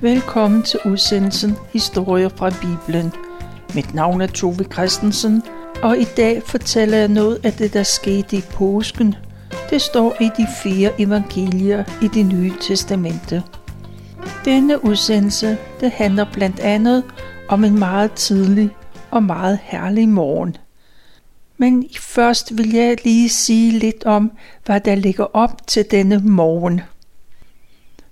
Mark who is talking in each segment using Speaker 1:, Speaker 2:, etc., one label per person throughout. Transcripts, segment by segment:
Speaker 1: Velkommen til udsendelsen Historier fra Bibelen. Mit navn er Tove Christensen, og i dag fortæller jeg noget af det, der skete i påsken. Det står i de fire evangelier i det nye testamente. Denne udsendelse det handler blandt andet om en meget tidlig og meget herlig morgen. Men først vil jeg lige sige lidt om, hvad der ligger op til denne morgen.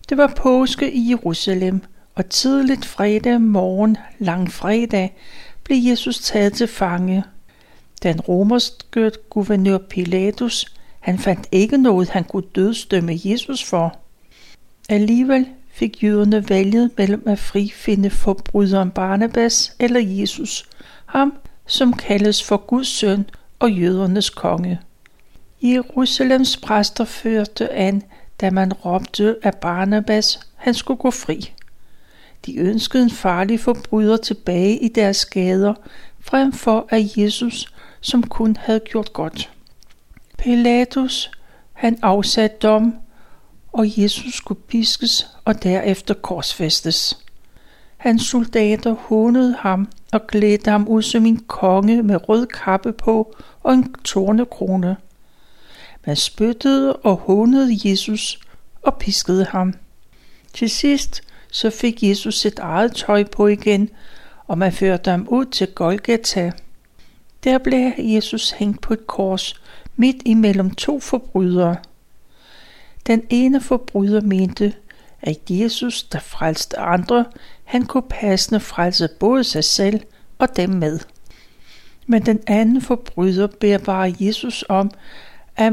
Speaker 1: Det var påske i Jerusalem, og tidligt fredag morgen, lang fredag, blev Jesus taget til fange. Den romerske guvernør Pilatus, han fandt ikke noget, han kunne dødstømme Jesus for. Alligevel fik jøderne valget mellem at frifinde forbryderen Barnabas eller Jesus, ham som kaldes for Guds søn og jødernes konge. Jerusalems præster førte an, da man råbte, af Barnabas han skulle gå fri. De ønskede en farlig forbryder tilbage i deres gader, frem for at Jesus, som kun havde gjort godt. Pilatus, han afsatte dom, og Jesus skulle piskes og derefter korsfæstes. Hans soldater hånede ham og klædte ham ud som en konge med rød kappe på og en tornekrone. Man spyttede og hånede Jesus og piskede ham. Til sidst så fik Jesus sit eget tøj på igen, og man førte ham ud til Golgata. Der blev Jesus hængt på et kors midt imellem to forbrydere. Den ene forbryder mente, at Jesus, der frelste andre, han kunne passende frelse både sig selv og dem med. Men den anden forbryder beder bare Jesus om, at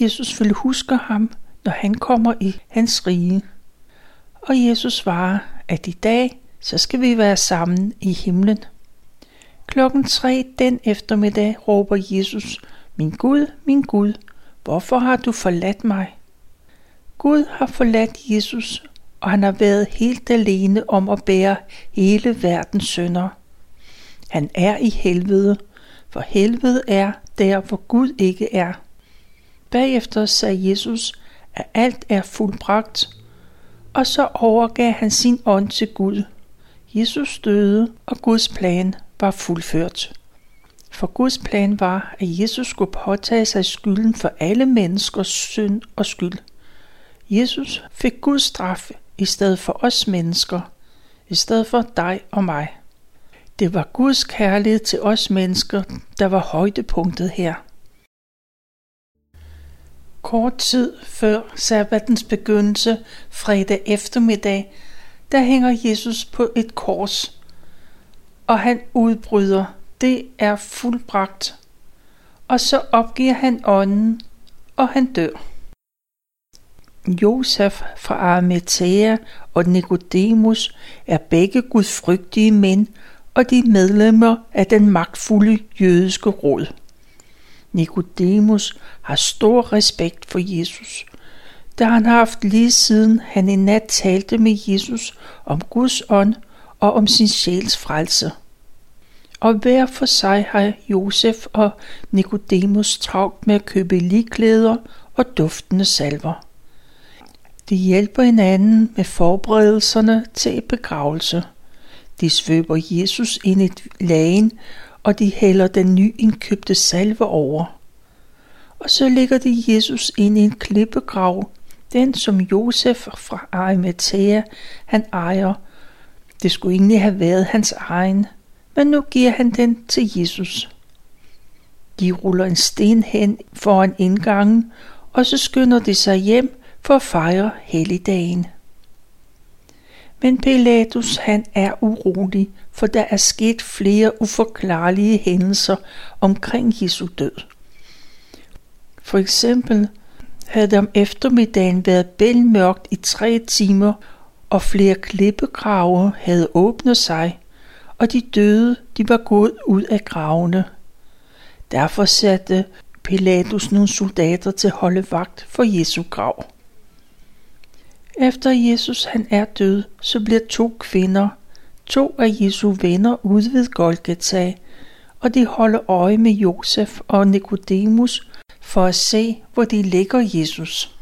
Speaker 1: Jesus vil huske ham, når han kommer i hans rige. Og Jesus svarer, at i dag, så skal vi være sammen i himlen. Klokken tre den eftermiddag råber Jesus, min Gud, min Gud, hvorfor har du forladt mig? Gud har forladt Jesus, og han har været helt alene om at bære hele verdens sønder. Han er i helvede, for helvede er der, hvor Gud ikke er. Bagefter sagde Jesus, at alt er fuldbragt, og så overgav han sin ånd til Gud. Jesus døde, og Guds plan var fuldført. For Guds plan var, at Jesus skulle påtage sig skylden for alle menneskers synd og skyld. Jesus fik Guds straf i stedet for os mennesker, i stedet for dig og mig. Det var Guds kærlighed til os mennesker, der var højdepunktet her. Kort tid før sabbatens begyndelse, fredag eftermiddag, der hænger Jesus på et kors, og han udbryder, det er fuldbragt. Og så opgiver han ånden, og han dør. Josef fra Arimathea og Nikodemus er begge gudfrygtige mænd, og de medlemmer af den magtfulde jødiske råd. Nikodemus har stor respekt for Jesus, da han haft lige siden han i nat talte med Jesus om Guds ånd og om sin sjæls frelse. Og hver for sig har Josef og Nikodemus travlt med at købe ligklæder og duftende salver. De hjælper hinanden med forberedelserne til begravelse. De svøber Jesus ind i lagen og de hælder den nyindkøbte salve over. Og så lægger de Jesus ind i en klippegrav, den som Josef fra Arimathea han ejer. Det skulle egentlig have været hans egen, men nu giver han den til Jesus. De ruller en sten hen foran indgangen, og så skynder de sig hjem for at fejre helligdagen. Men Pilatus han er urolig, for der er sket flere uforklarlige hændelser omkring Jesu død. For eksempel havde det om eftermiddagen været bælmørkt i tre timer, og flere klippegrave havde åbnet sig, og de døde de var gået ud af gravene. Derfor satte Pilatus nogle soldater til at holde vagt for Jesu grav. Efter Jesus han er død, så bliver to kvinder, to af Jesu venner ude ved Golgata, og de holder øje med Josef og Nikodemus for at se, hvor de lægger Jesus.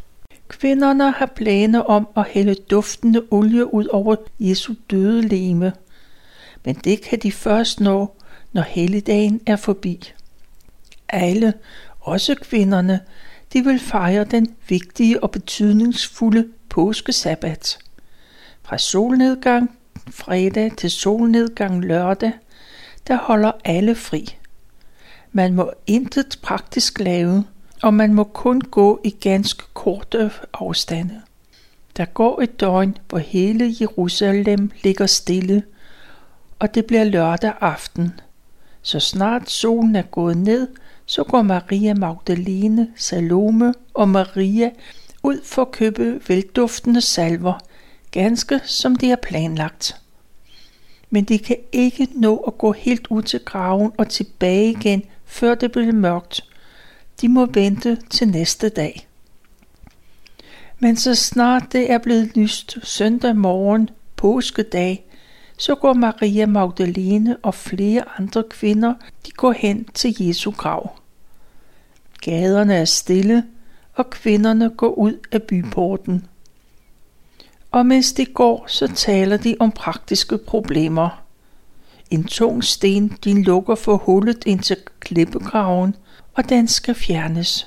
Speaker 1: Kvinderne har planer om at hælde duftende olie ud over Jesu døde leme. Men det kan de først nå, når helligdagen er forbi. Alle, også kvinderne, de vil fejre den vigtige og betydningsfulde påskesabbat. Fra solnedgang fredag til solnedgang lørdag, der holder alle fri. Man må intet praktisk lave, og man må kun gå i ganske korte afstande. Der går et døgn, hvor hele Jerusalem ligger stille, og det bliver lørdag aften. Så snart solen er gået ned, så går Maria Magdalene, Salome og Maria ud for at købe velduftende salver, ganske som de har planlagt. Men de kan ikke nå at gå helt ud til graven og tilbage igen, før det bliver mørkt. De må vente til næste dag. Men så snart det er blevet lyst søndag morgen, påskedag, så går Maria Magdalene og flere andre kvinder, de går hen til Jesu grav. Gaderne er stille, og kvinderne går ud af byporten. Og mens de går, så taler de om praktiske problemer. En tung sten, de lukker for hullet ind til klippegraven, og den skal fjernes.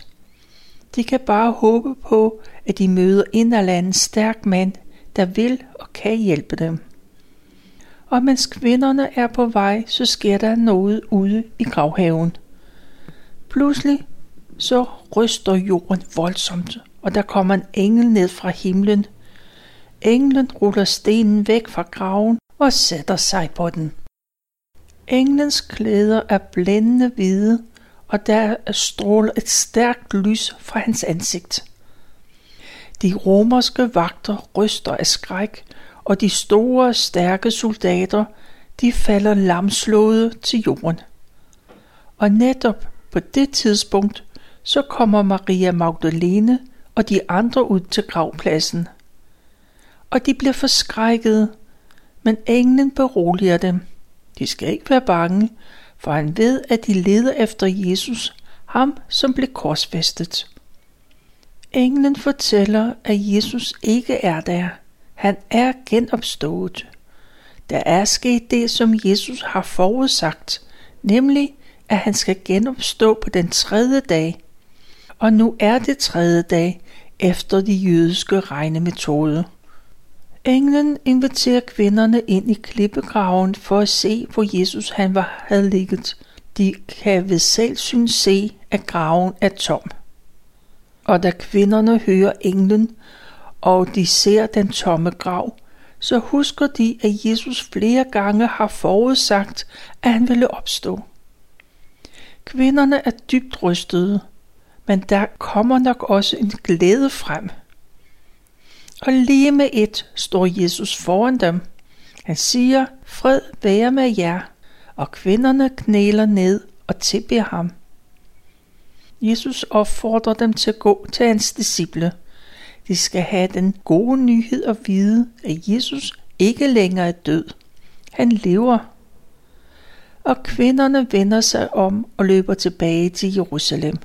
Speaker 1: De kan bare håbe på, at de møder en eller anden stærk mand, der vil og kan hjælpe dem. Og mens kvinderne er på vej, så sker der noget ude i gravhaven. Pludselig så ryster jorden voldsomt, og der kommer en engel ned fra himlen. Englen ruller stenen væk fra graven og sætter sig på den. Englens klæder er blændende hvide, og der stråler et stærkt lys fra hans ansigt. De romerske vagter ryster af skræk, og de store, stærke soldater, de falder lamslåede til jorden. Og netop på det tidspunkt så kommer Maria Magdalene og de andre ud til gravpladsen. Og de bliver forskrækket, men englen beroliger dem. De skal ikke være bange, for han ved, at de leder efter Jesus, ham som blev korsfæstet. Englen fortæller, at Jesus ikke er der. Han er genopstået. Der er sket det, som Jesus har forudsagt, nemlig at han skal genopstå på den tredje dag og nu er det tredje dag efter de jødiske regnemetode. Englen inviterer kvinderne ind i klippegraven for at se, hvor Jesus han var havde ligget. De kan ved selvsyn se, at graven er tom. Og da kvinderne hører englen, og de ser den tomme grav, så husker de, at Jesus flere gange har forudsagt, at han ville opstå. Kvinderne er dybt rystede, men der kommer nok også en glæde frem. Og lige med et står Jesus foran dem. Han siger, fred være med jer, og kvinderne knæler ned og tilbeder ham. Jesus opfordrer dem til at gå til hans disciple. De skal have den gode nyhed at vide, at Jesus ikke længere er død. Han lever. Og kvinderne vender sig om og løber tilbage til Jerusalem.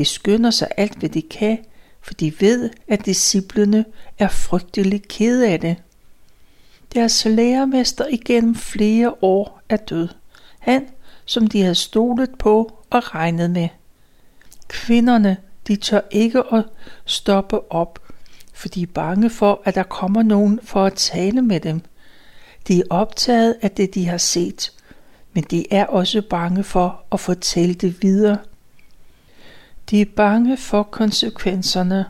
Speaker 1: De skynder sig alt, hvad de kan, for de ved, at disciplene er frygtelig kede af det. Deres lærermester igennem flere år er død. Han, som de havde stolet på og regnet med. Kvinderne, de tør ikke at stoppe op, for de er bange for, at der kommer nogen for at tale med dem. De er optaget af det, de har set, men de er også bange for at fortælle det videre de er bange for konsekvenserne,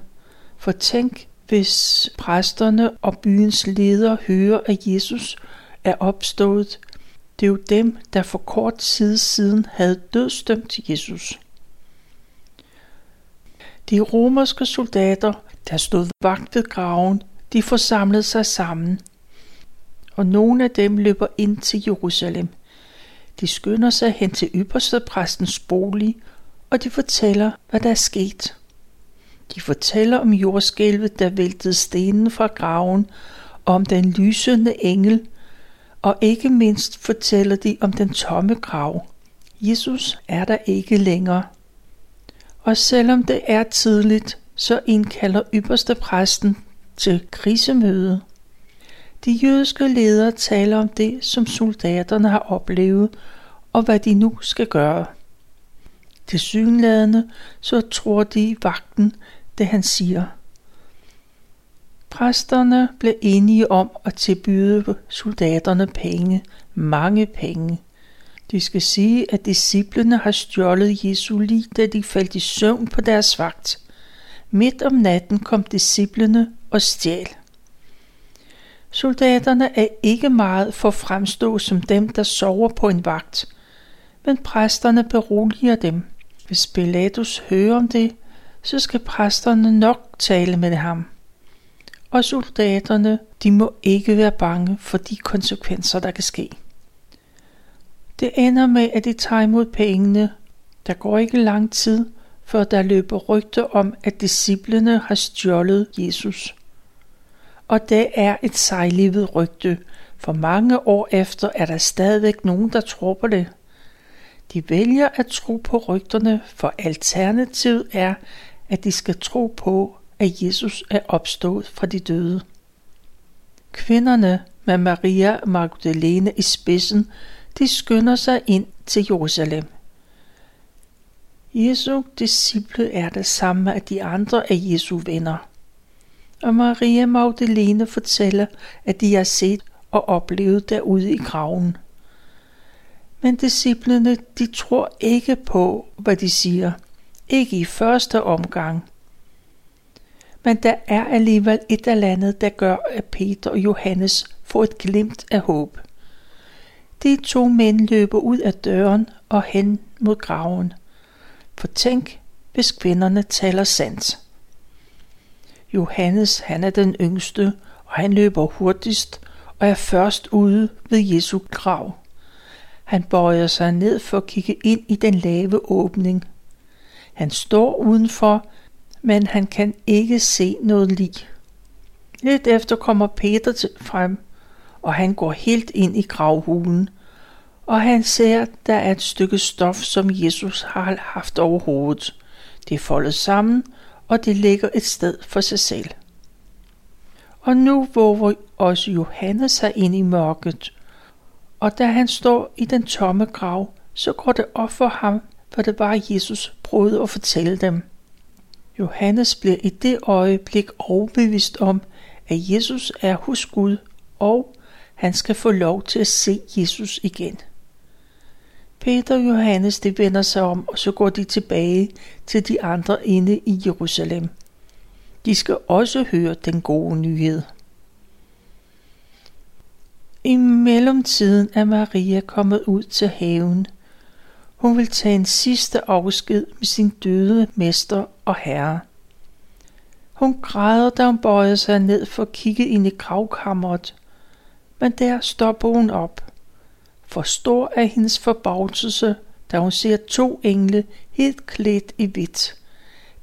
Speaker 1: for tænk, hvis præsterne og byens ledere hører, at Jesus er opstået. Det er jo dem, der for kort tid siden havde dødstømt Jesus. De romerske soldater, der stod vagt ved graven, de forsamlede sig sammen, og nogle af dem løber ind til Jerusalem. De skynder sig hen til ypperste præstens bolig og de fortæller, hvad der er sket. De fortæller om jordskælvet, der væltede stenen fra graven, og om den lysende engel, og ikke mindst fortæller de om den tomme grav. Jesus er der ikke længere. Og selvom det er tidligt, så indkalder ypperste præsten til krisemøde. De jødiske ledere taler om det, som soldaterne har oplevet, og hvad de nu skal gøre. Til synladende så tror de vagten, det han siger. Præsterne blev enige om at tilbyde soldaterne penge, mange penge. De skal sige, at disciplene har stjålet Jesu lig, da de faldt i søvn på deres vagt. Midt om natten kom disciplene og stjal. Soldaterne er ikke meget for at fremstå som dem, der sover på en vagt, men præsterne beroliger dem. Hvis Pilatus hører om det, så skal præsterne nok tale med ham. Og soldaterne, de må ikke være bange for de konsekvenser, der kan ske. Det ender med, at de tager imod pengene. Der går ikke lang tid, før der løber rygter om, at disciplene har stjålet Jesus. Og det er et sejlivet rygte, for mange år efter er der stadigvæk nogen, der tror på det. De vælger at tro på rygterne, for alternativet er, at de skal tro på, at Jesus er opstået fra de døde. Kvinderne med Maria Magdalene i spidsen, de skynder sig ind til Jerusalem. Jesu disciple er det samme af de andre af Jesu venner. Og Maria Magdalene fortæller, at de har set og oplevet derude i graven. Men disciplene, de tror ikke på, hvad de siger. Ikke i første omgang. Men der er alligevel et eller andet, der gør, at Peter og Johannes får et glimt af håb. De to mænd løber ud af døren og hen mod graven. For tænk, hvis kvinderne taler sandt. Johannes, han er den yngste, og han løber hurtigst og er først ude ved Jesu grav. Han bøjer sig ned for at kigge ind i den lave åbning. Han står udenfor, men han kan ikke se noget lig. Lidt efter kommer Peter til frem, og han går helt ind i gravhulen, og han ser, der er et stykke stof, som Jesus har haft over hovedet. Det er foldet sammen, og det ligger et sted for sig selv. Og nu våger også Johannes sig ind i mørket, og da han står i den tomme grav, så går det op for ham, hvad det var, Jesus prøvede at fortælle dem. Johannes bliver i det øjeblik overbevist om, at Jesus er hos Gud, og han skal få lov til at se Jesus igen. Peter og Johannes de vender sig om, og så går de tilbage til de andre inde i Jerusalem. De skal også høre den gode nyhed. I mellemtiden er Maria kommet ud til haven. Hun vil tage en sidste afsked med sin døde mester og herre. Hun græder, da hun bøjer sig ned for at kigge ind i gravkammeret, men der stopper hun op. For stor er hendes forbavselse, da hun ser to engle helt klædt i hvidt.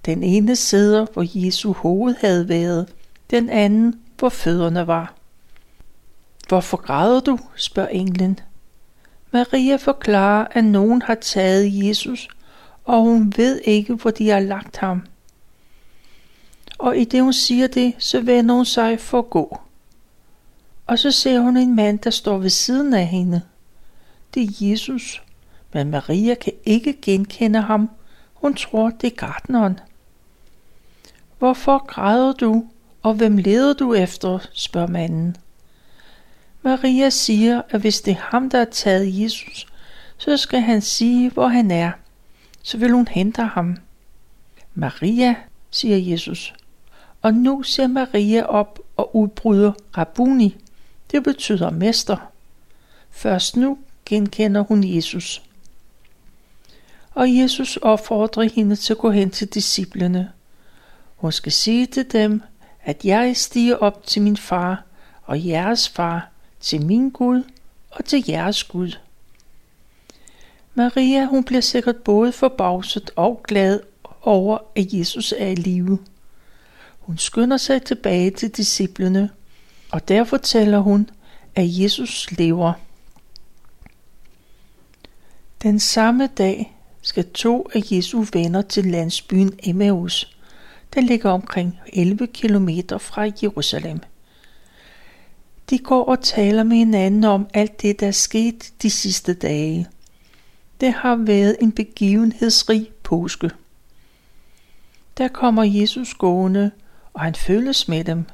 Speaker 1: Den ene sidder, hvor Jesu hoved havde været, den anden, hvor fødderne var. Hvorfor græder du? spørger englen. Maria forklarer, at nogen har taget Jesus, og hun ved ikke, hvor de har lagt ham. Og i det hun siger det, så vender hun sig for at gå. Og så ser hun en mand, der står ved siden af hende. Det er Jesus, men Maria kan ikke genkende ham. Hun tror, det er gardneren. Hvorfor græder du, og hvem leder du efter, spørger manden. Maria siger, at hvis det er ham, der har taget Jesus, så skal han sige, hvor han er. Så vil hun hente ham. Maria, siger Jesus. Og nu ser Maria op og udbryder Rabuni. Det betyder mester. Først nu genkender hun Jesus. Og Jesus opfordrer hende til at gå hen til disciplene. Hun skal sige til dem, at jeg stiger op til min far og jeres far, til min Gud og til jeres Gud. Maria, hun bliver sikkert både forbavset og glad over, at Jesus er i live. Hun skynder sig tilbage til disciplene, og der fortæller hun, at Jesus lever. Den samme dag skal to af Jesu venner til landsbyen Emmaus. der ligger omkring 11 km fra Jerusalem. De går og taler med hinanden om alt det, der er sket de sidste dage. Det har været en begivenhedsrig påske. Der kommer Jesus gående, og han følges med dem.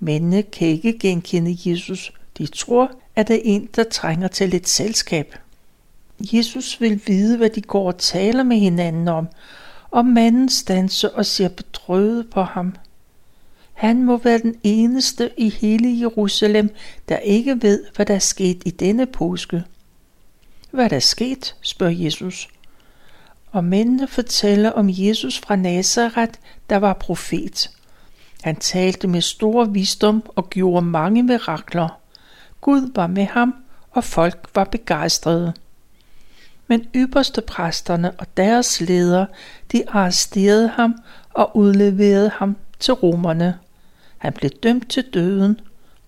Speaker 1: Mændene kan ikke genkende Jesus. De tror, at det er en, der trænger til lidt selskab. Jesus vil vide, hvad de går og taler med hinanden om, og manden stanser og ser bedrøvet på ham. Han må være den eneste i hele Jerusalem, der ikke ved, hvad der er sket i denne påske. Hvad der er sket, spørger Jesus. Og mændene fortæller om Jesus fra Nazareth, der var profet. Han talte med stor visdom og gjorde mange mirakler. Gud var med ham, og folk var begejstrede. Men ypperste præsterne og deres ledere, de arresterede ham og udleverede ham til romerne. Han blev dømt til døden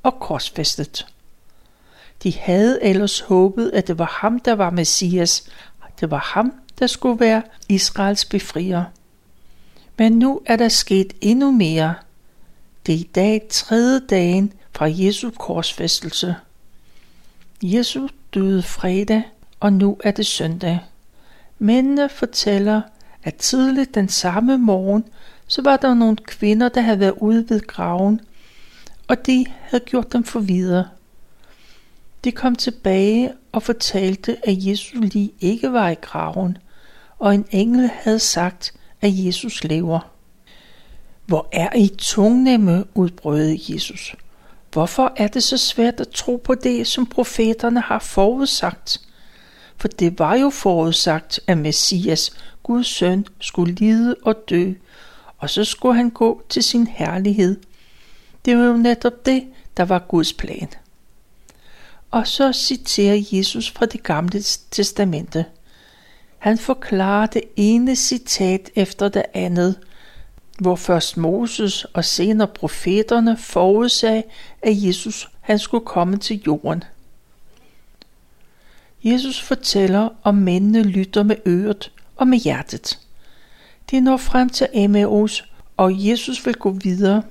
Speaker 1: og korsfæstet. De havde ellers håbet, at det var ham, der var Messias. Det var ham, der skulle være Israels befrier. Men nu er der sket endnu mere. Det er i dag tredje dagen fra Jesu korsfæstelse. Jesus døde fredag, og nu er det søndag. Mændene fortæller, at tidligt den samme morgen, så var der nogle kvinder, der havde været ude ved graven, og de havde gjort dem forvidere. De kom tilbage og fortalte, at Jesus lige ikke var i graven, og en engel havde sagt, at Jesus lever. Hvor er I tungnemme, udbrød Jesus. Hvorfor er det så svært at tro på det, som profeterne har forudsagt? For det var jo forudsagt, at Messias, Guds søn, skulle lide og dø, og så skulle han gå til sin herlighed. Det var jo netop det, der var Guds plan. Og så citerer Jesus fra det gamle testamente. Han forklarer det ene citat efter det andet, hvor først Moses og senere profeterne forudsagde, at Jesus han skulle komme til jorden. Jesus fortæller, om mændene lytter med øret og med hjertet. De når frem til Emmaus, og Jesus vil gå videre.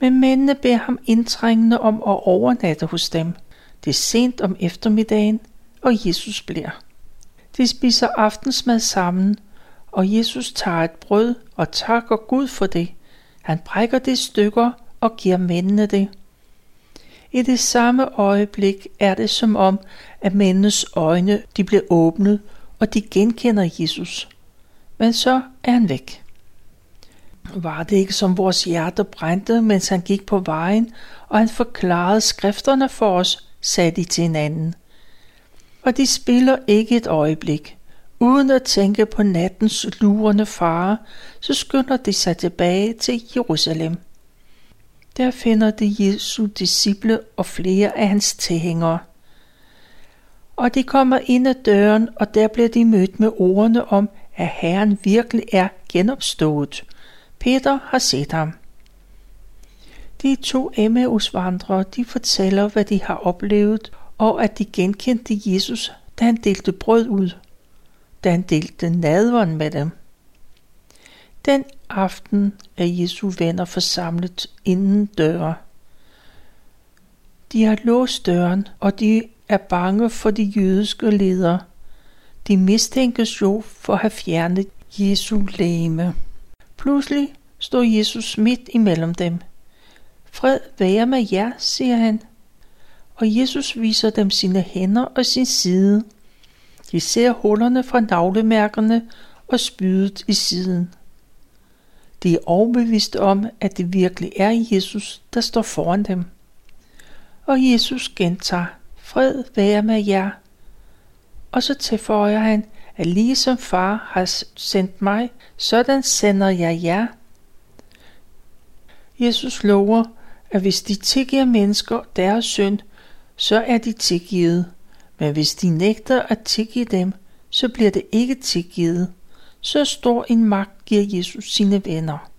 Speaker 1: Men mændene beder ham indtrængende om at overnatte hos dem. Det er sent om eftermiddagen, og Jesus bliver. De spiser aftensmad sammen, og Jesus tager et brød og takker Gud for det. Han brækker det i stykker og giver mændene det. I det samme øjeblik er det som om, at mændenes øjne de bliver åbnet, og de genkender Jesus. Men så er han væk. Var det ikke som vores hjerte brændte, mens han gik på vejen, og han forklarede skrifterne for os, sagde de til hinanden. Og de spiller ikke et øjeblik. Uden at tænke på nattens lurende fare, så skynder de sig tilbage til Jerusalem. Der finder de Jesu disciple og flere af hans tilhængere. Og de kommer ind ad døren, og der bliver de mødt med ordene om, at Herren virkelig er genopstået. Peter har set ham. De to Emmaus-vandrere, de fortæller, hvad de har oplevet, og at de genkendte Jesus, da han delte brød ud, da han delte nadveren med dem. Den aften er Jesu venner forsamlet inden døre. De har låst døren, og de er bange for de jødiske ledere. De mistænkes jo for at have fjernet Jesu læme. Pludselig står Jesus midt imellem dem. Fred være med jer, siger han. Og Jesus viser dem sine hænder og sin side. De ser hullerne fra navlemærkerne og spydet i siden. De er overbeviste om, at det virkelig er Jesus, der står foran dem. Og Jesus gentager, fred være med jer. Og så tilføjer han, at lige som far har sendt mig, sådan sender jeg jer. Jesus lover, at hvis de tilgiver mennesker deres synd, så er de tilgivet. Men hvis de nægter at tilgive dem, så bliver det ikke tilgivet. Så stor en magt giver Jesus sine venner.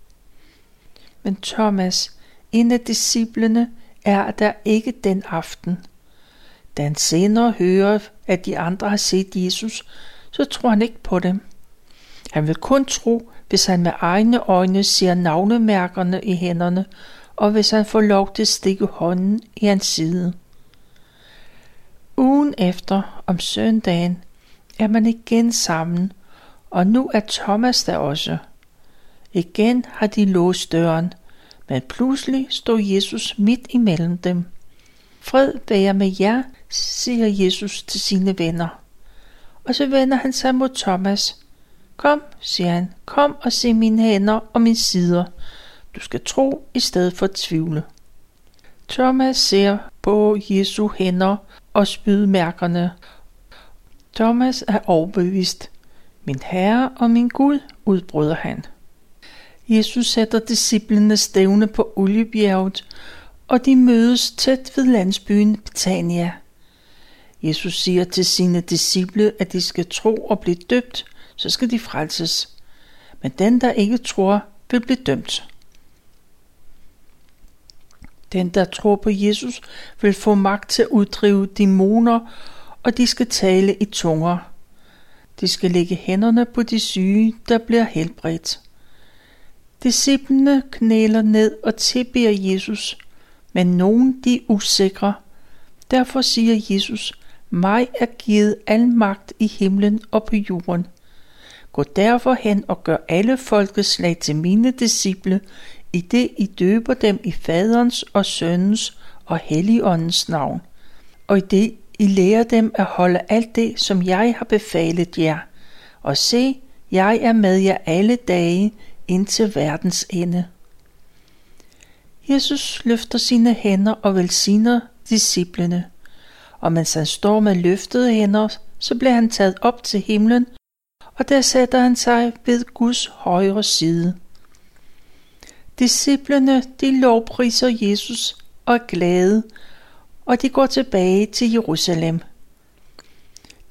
Speaker 1: Men Thomas, en af disciplene, er der ikke den aften. Da han senere hører, at de andre har set Jesus, så tror han ikke på dem. Han vil kun tro, hvis han med egne øjne ser navnemærkerne i hænderne, og hvis han får lov til at stikke hånden i hans side. Ugen efter, om søndagen, er man igen sammen, og nu er Thomas der også. Igen har de låst døren, men pludselig står Jesus midt imellem dem. Fred være med jer, siger Jesus til sine venner. Og så vender han sig mod Thomas. Kom, siger han, kom og se mine hænder og mine sider. Du skal tro i stedet for at tvivle. Thomas ser på Jesu hænder og spydmærkerne. Thomas er overbevist. Min Herre og min Gud, udbryder han. Jesus sætter disciplene stævne på Oliebjerget, og de mødes tæt ved landsbyen Betania. Jesus siger til sine disciple, at de skal tro og blive døbt, så skal de frelses. Men den, der ikke tror, vil blive dømt. Den, der tror på Jesus, vil få magt til at uddrive dæmoner, og de skal tale i tunger. De skal lægge hænderne på de syge, der bliver helbredt. Disciplene knæler ned og tilbeder Jesus, men nogen de er usikre. Derfor siger Jesus, mig er givet al magt i himlen og på jorden. Gå derfor hen og gør alle folkeslag til mine disciple, i det I døber dem i faderens og sønnens og helligåndens navn, og i det I lærer dem at holde alt det, som jeg har befalet jer. Og se, jeg er med jer alle dage indtil verdens ende. Jesus løfter sine hænder og velsigner disciplene, og mens han står med løftede hænder, så bliver han taget op til himlen, og der sætter han sig ved Guds højre side. Disciplerne, de lovpriser Jesus og er glade, og de går tilbage til Jerusalem.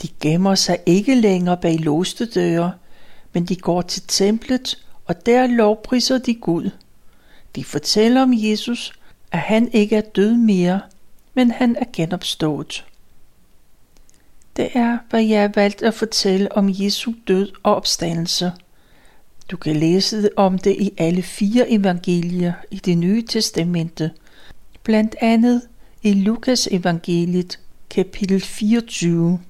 Speaker 1: De gemmer sig ikke længere bag låste døre, men de går til templet, og der lovpriser de Gud. De fortæller om Jesus, at han ikke er død mere, men han er genopstået. Det er, hvad jeg har valgt at fortælle om Jesu død og opstandelse. Du kan læse om det i alle fire evangelier i det nye testamente, blandt andet i Lukas evangeliet kapitel 24.